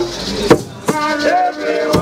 Everyone.